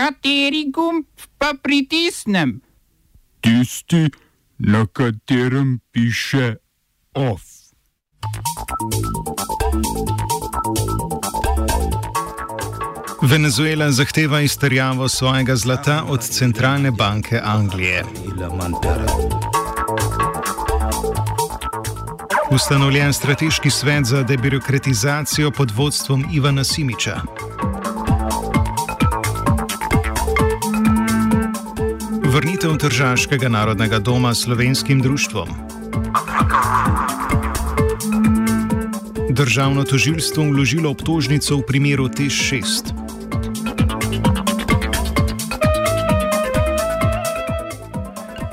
Kateri gumb pa pritisnem? Tisti, na katerem piše OF. Venezuela zahteva izterjavo svojega zlata od centralne banke Anglije. Ustanovljen strateški svet za debirokratizacijo pod vodstvom Ivana Simiča. Vrnitev Tržaškega narodnega doma slovenskim društvom. Državno tožilstvo vložilo obtožnico v primeru TEŠ-6.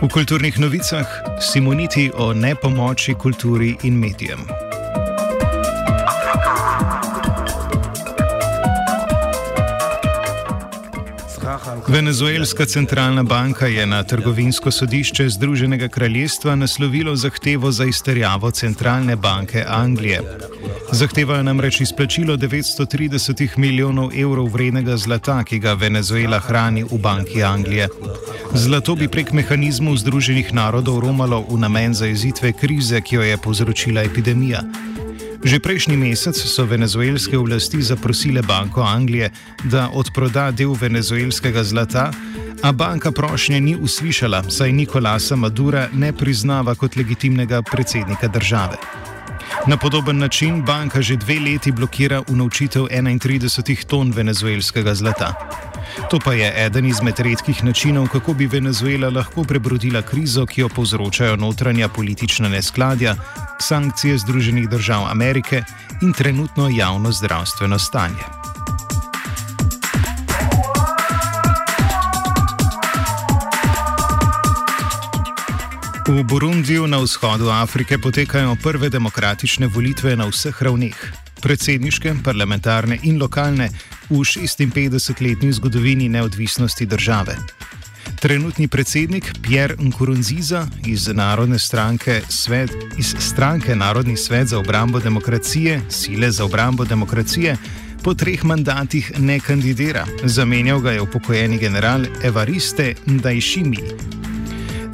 V kulturnih novicah Simoniti o nepomoči kulturi in medijem. Venezuelska centralna banka je na trgovinsko sodišče Združenega kraljestva naslovilo zahtevo za izterjavo centralne banke Anglije. Zahtevajo namreč izplačilo 930 milijonov evrov vrednega zlata, ki ga Venezuela hrani v banki Anglije. Zlato bi prek mehanizmov Združenih narodov romalo v namen zajezitve krize, ki jo je povzročila epidemija. Že prejšnji mesec so venezuelske oblasti zaprosile Banko Anglije, da odproda del venezuelskega zlata, a banka prošnje ni uslišala, saj Nikolasa Madura ne priznava kot legitimnega predsednika države. Na podoben način banka že dve leti blokira unovčitev 31 ton venezuelskega zlata. To pa je eden izmed redkih načinov, kako bi Venezuela lahko prebrodila krizo, ki jo povzročajo notranja politična neskladja, sankcije Združenih držav Amerike in trenutno javno zdravstveno stanje. V Burundiju na vzhodu Afrike potekajo prve demokratične volitve na vseh ravneh predsedniške, parlamentarne in lokalne v 56-letni zgodovini neodvisnosti države. Trenutni predsednik Pierre Nkurunziza iz, svet, iz stranke Narodni svet za obrambo demokracije, Sile za obrambo demokracije, po treh mandatih ne kandidira. Zamenjal ga je upokojeni general Evariste Ndajšimi.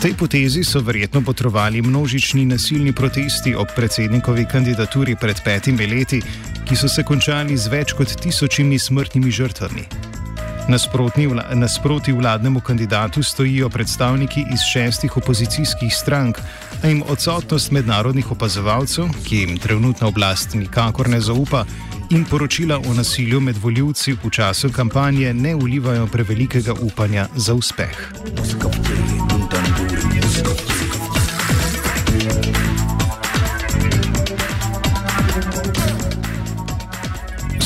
Tej potezi so verjetno potrovali množični nasilni protesti ob predsednikovi kandidaturi pred petimi leti, ki so se končali z več kot tisočimi smrtnimi žrtvami. Nasproti vladnemu kandidatu stojijo predstavniki iz šestih opozicijskih strank, a jim odsotnost mednarodnih opazovalcev, ki jim trenutna oblast nikakor ne zaupa, in poročila o nasilju med voljivci v času kampanje ne ulivajo prevelikega upanja za uspeh.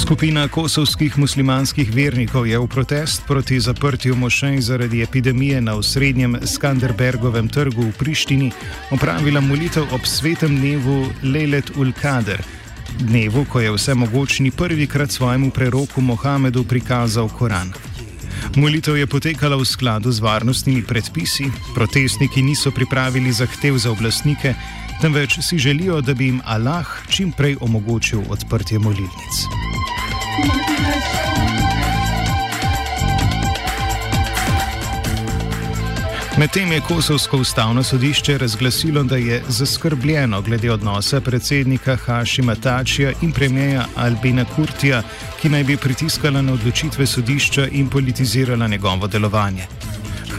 Skupina kosovskih muslimanskih vernikov je v protest proti zaprtju mošej zaradi epidemije na osrednjem Skanderbergovem trgu v Prištini opravila molitev ob svetem dnevu Lejlet ul-Kader, dnevu, ko je vse mogočni prvikrat svojemu preroku Mohamedu prikazal Koran. Molitev je potekala v skladu z varnostnimi predpisi, protestniki niso pripravili zahtev za oblastnike, temveč si želijo, da bi jim Allah čim prej omogočil odprtje molilnic. Medtem je Kosovsko ustavno sodišče razglasilo, da je zaskrbljeno glede odnosa predsednika Hašima Tačija in premijeja Albina Kurtija, ki naj bi pritiskala na odločitve sodišča in politizirala njegovo delovanje.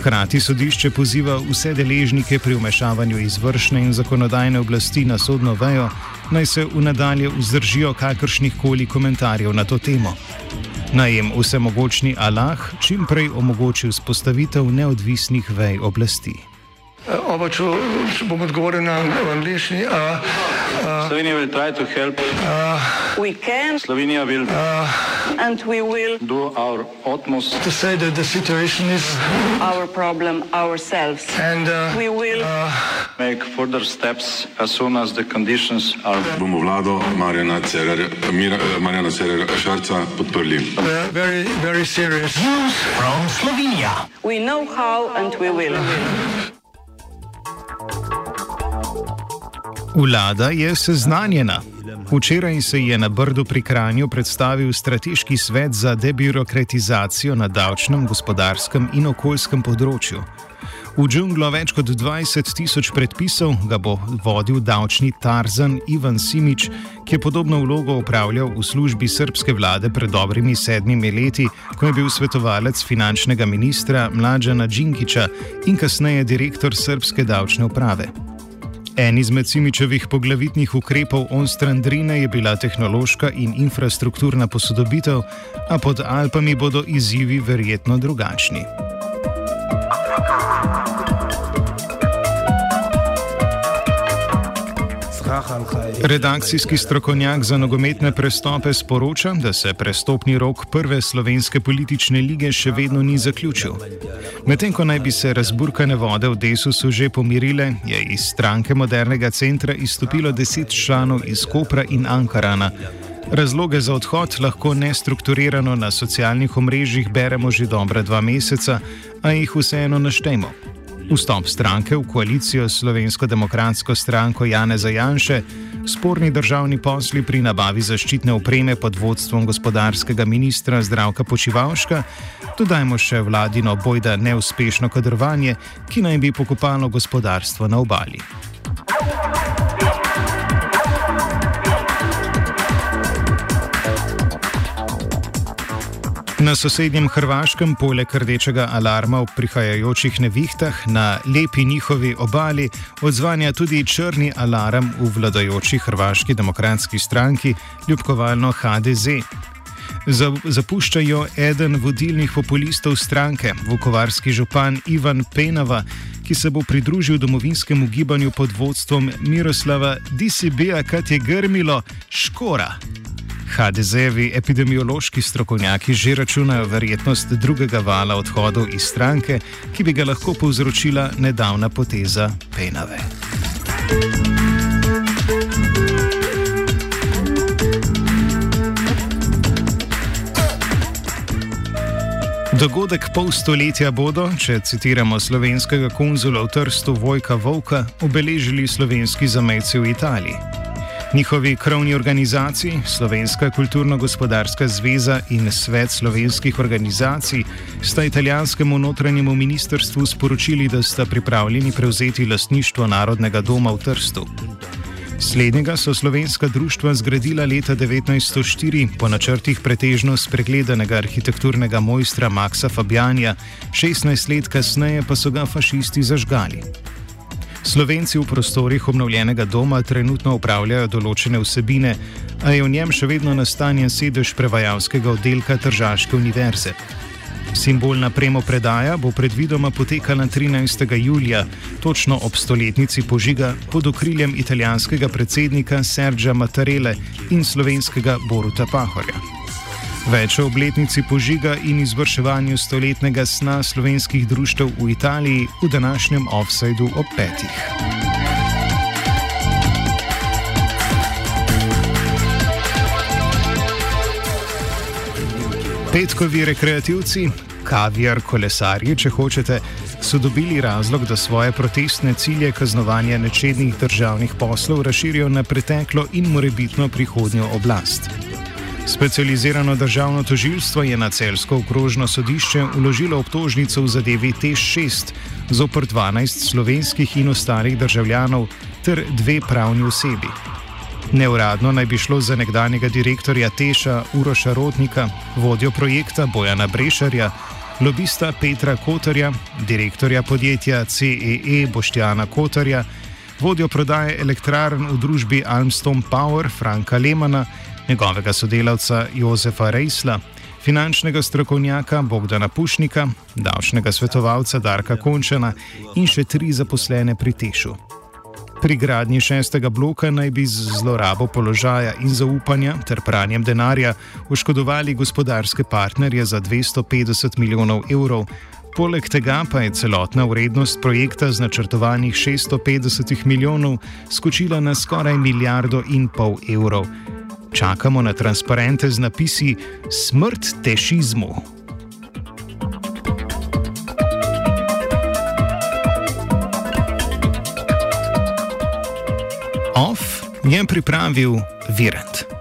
Hkrati sodišče poziva vse deležnike pri umešavanju izvršne in zakonodajne oblasti na sodno vejo, naj se v nadalje vzdržijo kakršnih koli komentarjev na to temo. Naj jim vsemogočni Allah čim prej omogoči vzpostavitev neodvisnih vej oblasti. Če bom odgovoril na angliški. Slovenija bo poskušala pomagati. Slovenija bo naredila svoj utmost, da bo rekla, da je situacija naš problem, ourselves. In da bomo naredili nadaljnje korake, as soon as the conditions are. Bomo vlado Marjana Cererera Šarca podprli. Zelo, zelo resno. Slovenija. We know how and we will. Vlada je seznanjena. Včeraj se je na Brdu pri Kranju predstavil strateški svet za debirokratizacijo na davčnem, gospodarskem in okoljskem področju. V džunglo več kot 20 tisoč predpisov ga bo vodil davčni Tarzan Ivan Simič, ki je podobno vlogo upravljal v službi srpske vlade pred dobrimi sedmimi leti, ko je bil svetovalec finančnega ministra Mlađana Džinkiča in kasneje direktor srpske davčne uprave. En izmed Simičevih poglavitnih ukrepov Onstrandrine je bila tehnološka in infrastrukturna posodobitev, a pod Alpami bodo izzivi verjetno drugačni. Redakcijski strokovnjak za nogometne prestope sporoča, da se prestopni rok prve slovenske politične lige še vedno ni zaključil. Medtem ko naj bi se razburkane vode v Desusu že pomirile, je iz stranke modernega centra izstopilo deset članov iz Kopra in Ankarana. Razloge za odhod lahko nestrukturirano na socialnih omrežjih beremo že dobre dva meseca, a jih vseeno naštejmo. Vstop stranke v koalicijo s Slovensko demokratsko stranko Jane Zajanše, sporni državni posli pri nabavi zaščitne opreme pod vodstvom gospodarskega ministra Zdravka Počivalška, dodajmo še vladino bojda neuspešno kadrovanje, ki naj bi pokopalo gospodarstvo na obali. Na sosednjem Hrvaškem, poleg rdečega alarma v prihajajočih nevihtah, na lepi njihovi obali odzvanja tudi črni alarm v vladajoči Hrvaški demokratski stranki, ljubkovalno HDZ. Zapuščajo eden vodilnih populistov stranke, vukovarski župan Ivan Penava, ki se bo pridružil domovinskemu gibanju pod vodstvom Miroslava Disibija, kad je grmilo Škora. HDZ-evi epidemiološki strokovnjaki že računajo verjetnost drugega vala odhodov iz stranke, ki bi ga lahko povzročila nedavna poteza Penave. Dogodek pol stoletja bodo, če citiramo slovenskega konzula v Trstu Vojka Vovka, obeležili slovenski zamejci v Italiji. Njihovi krovni organizaciji, Slovenska kulturno-gospodarska zveza in Svet slovenskih organizacij, sta italijanskemu notranjemu ministrstvu sporočili, da sta pripravljeni prevzeti lastništvo Narodnega doma v Trstu. Slednjega so slovenska društva zgradila leta 1904 po načrtih pretežno spregledanega arhitekturnega mojstra Maxa Fabianja, 16 let kasneje pa so ga fašisti zažgali. Slovenci v prostorih obnovljenega doma trenutno upravljajo določene vsebine, a je v njem še vedno nastanjen sedež prevajalskega oddelka Tržaške univerze. Simbolna premo predaja bo predvidoma potekala 13. julija, točno ob stoletnici požiga pod okriljem italijanskega predsednika Sergija Mattarele in slovenskega Boruta Pahorja. Več o obletnici požiga in izvrševanju stoletnega sna slovenskih društev v Italiji v današnjem offsajdu ob petih. Petkovi rekreativci, kaviar, kolesarji, če hočete, so dobili razlog, da svoje protestne cilje kaznovanja nečednih državnih poslov razširijo na preteklo in morebitno prihodnjo oblast. Specializirano državno tožilstvo je na celsko okrožno sodišče uložilo obtožnico v zadevi T6 zopr 12 slovenskih in ostalih državljanov ter dve pravni osebi. Neuradno naj bi šlo za nekdanjega direktorja Teša Uroša Rotnika, vodjo projekta Bojana Brešarja, lobista Petra Kotarja, direktorja podjetja CEE e Boštjana Kotarja, vodjo prodaje elektrarn v družbi Almstom Power Franka Lemana njegovega sodelavca Jozefa Rejsla, finančnega strokovnjaka Bogdana Pušnika, davčnega svetovalca Darka Končana in še tri zaposlene pri Tešu. Pri gradnji šestega bloka naj bi z zlorabo položaja in zaupanja ter pranjem denarja oškodovali gospodarske partnerje za 250 milijonov evrov. Poleg tega pa je celotna vrednost projekta z načrtovanih 650 milijonov skočila na skoraj milijardo in pol evrov čakamo na transparente z napisi Smrt tešizmu. Je pripravil Virant.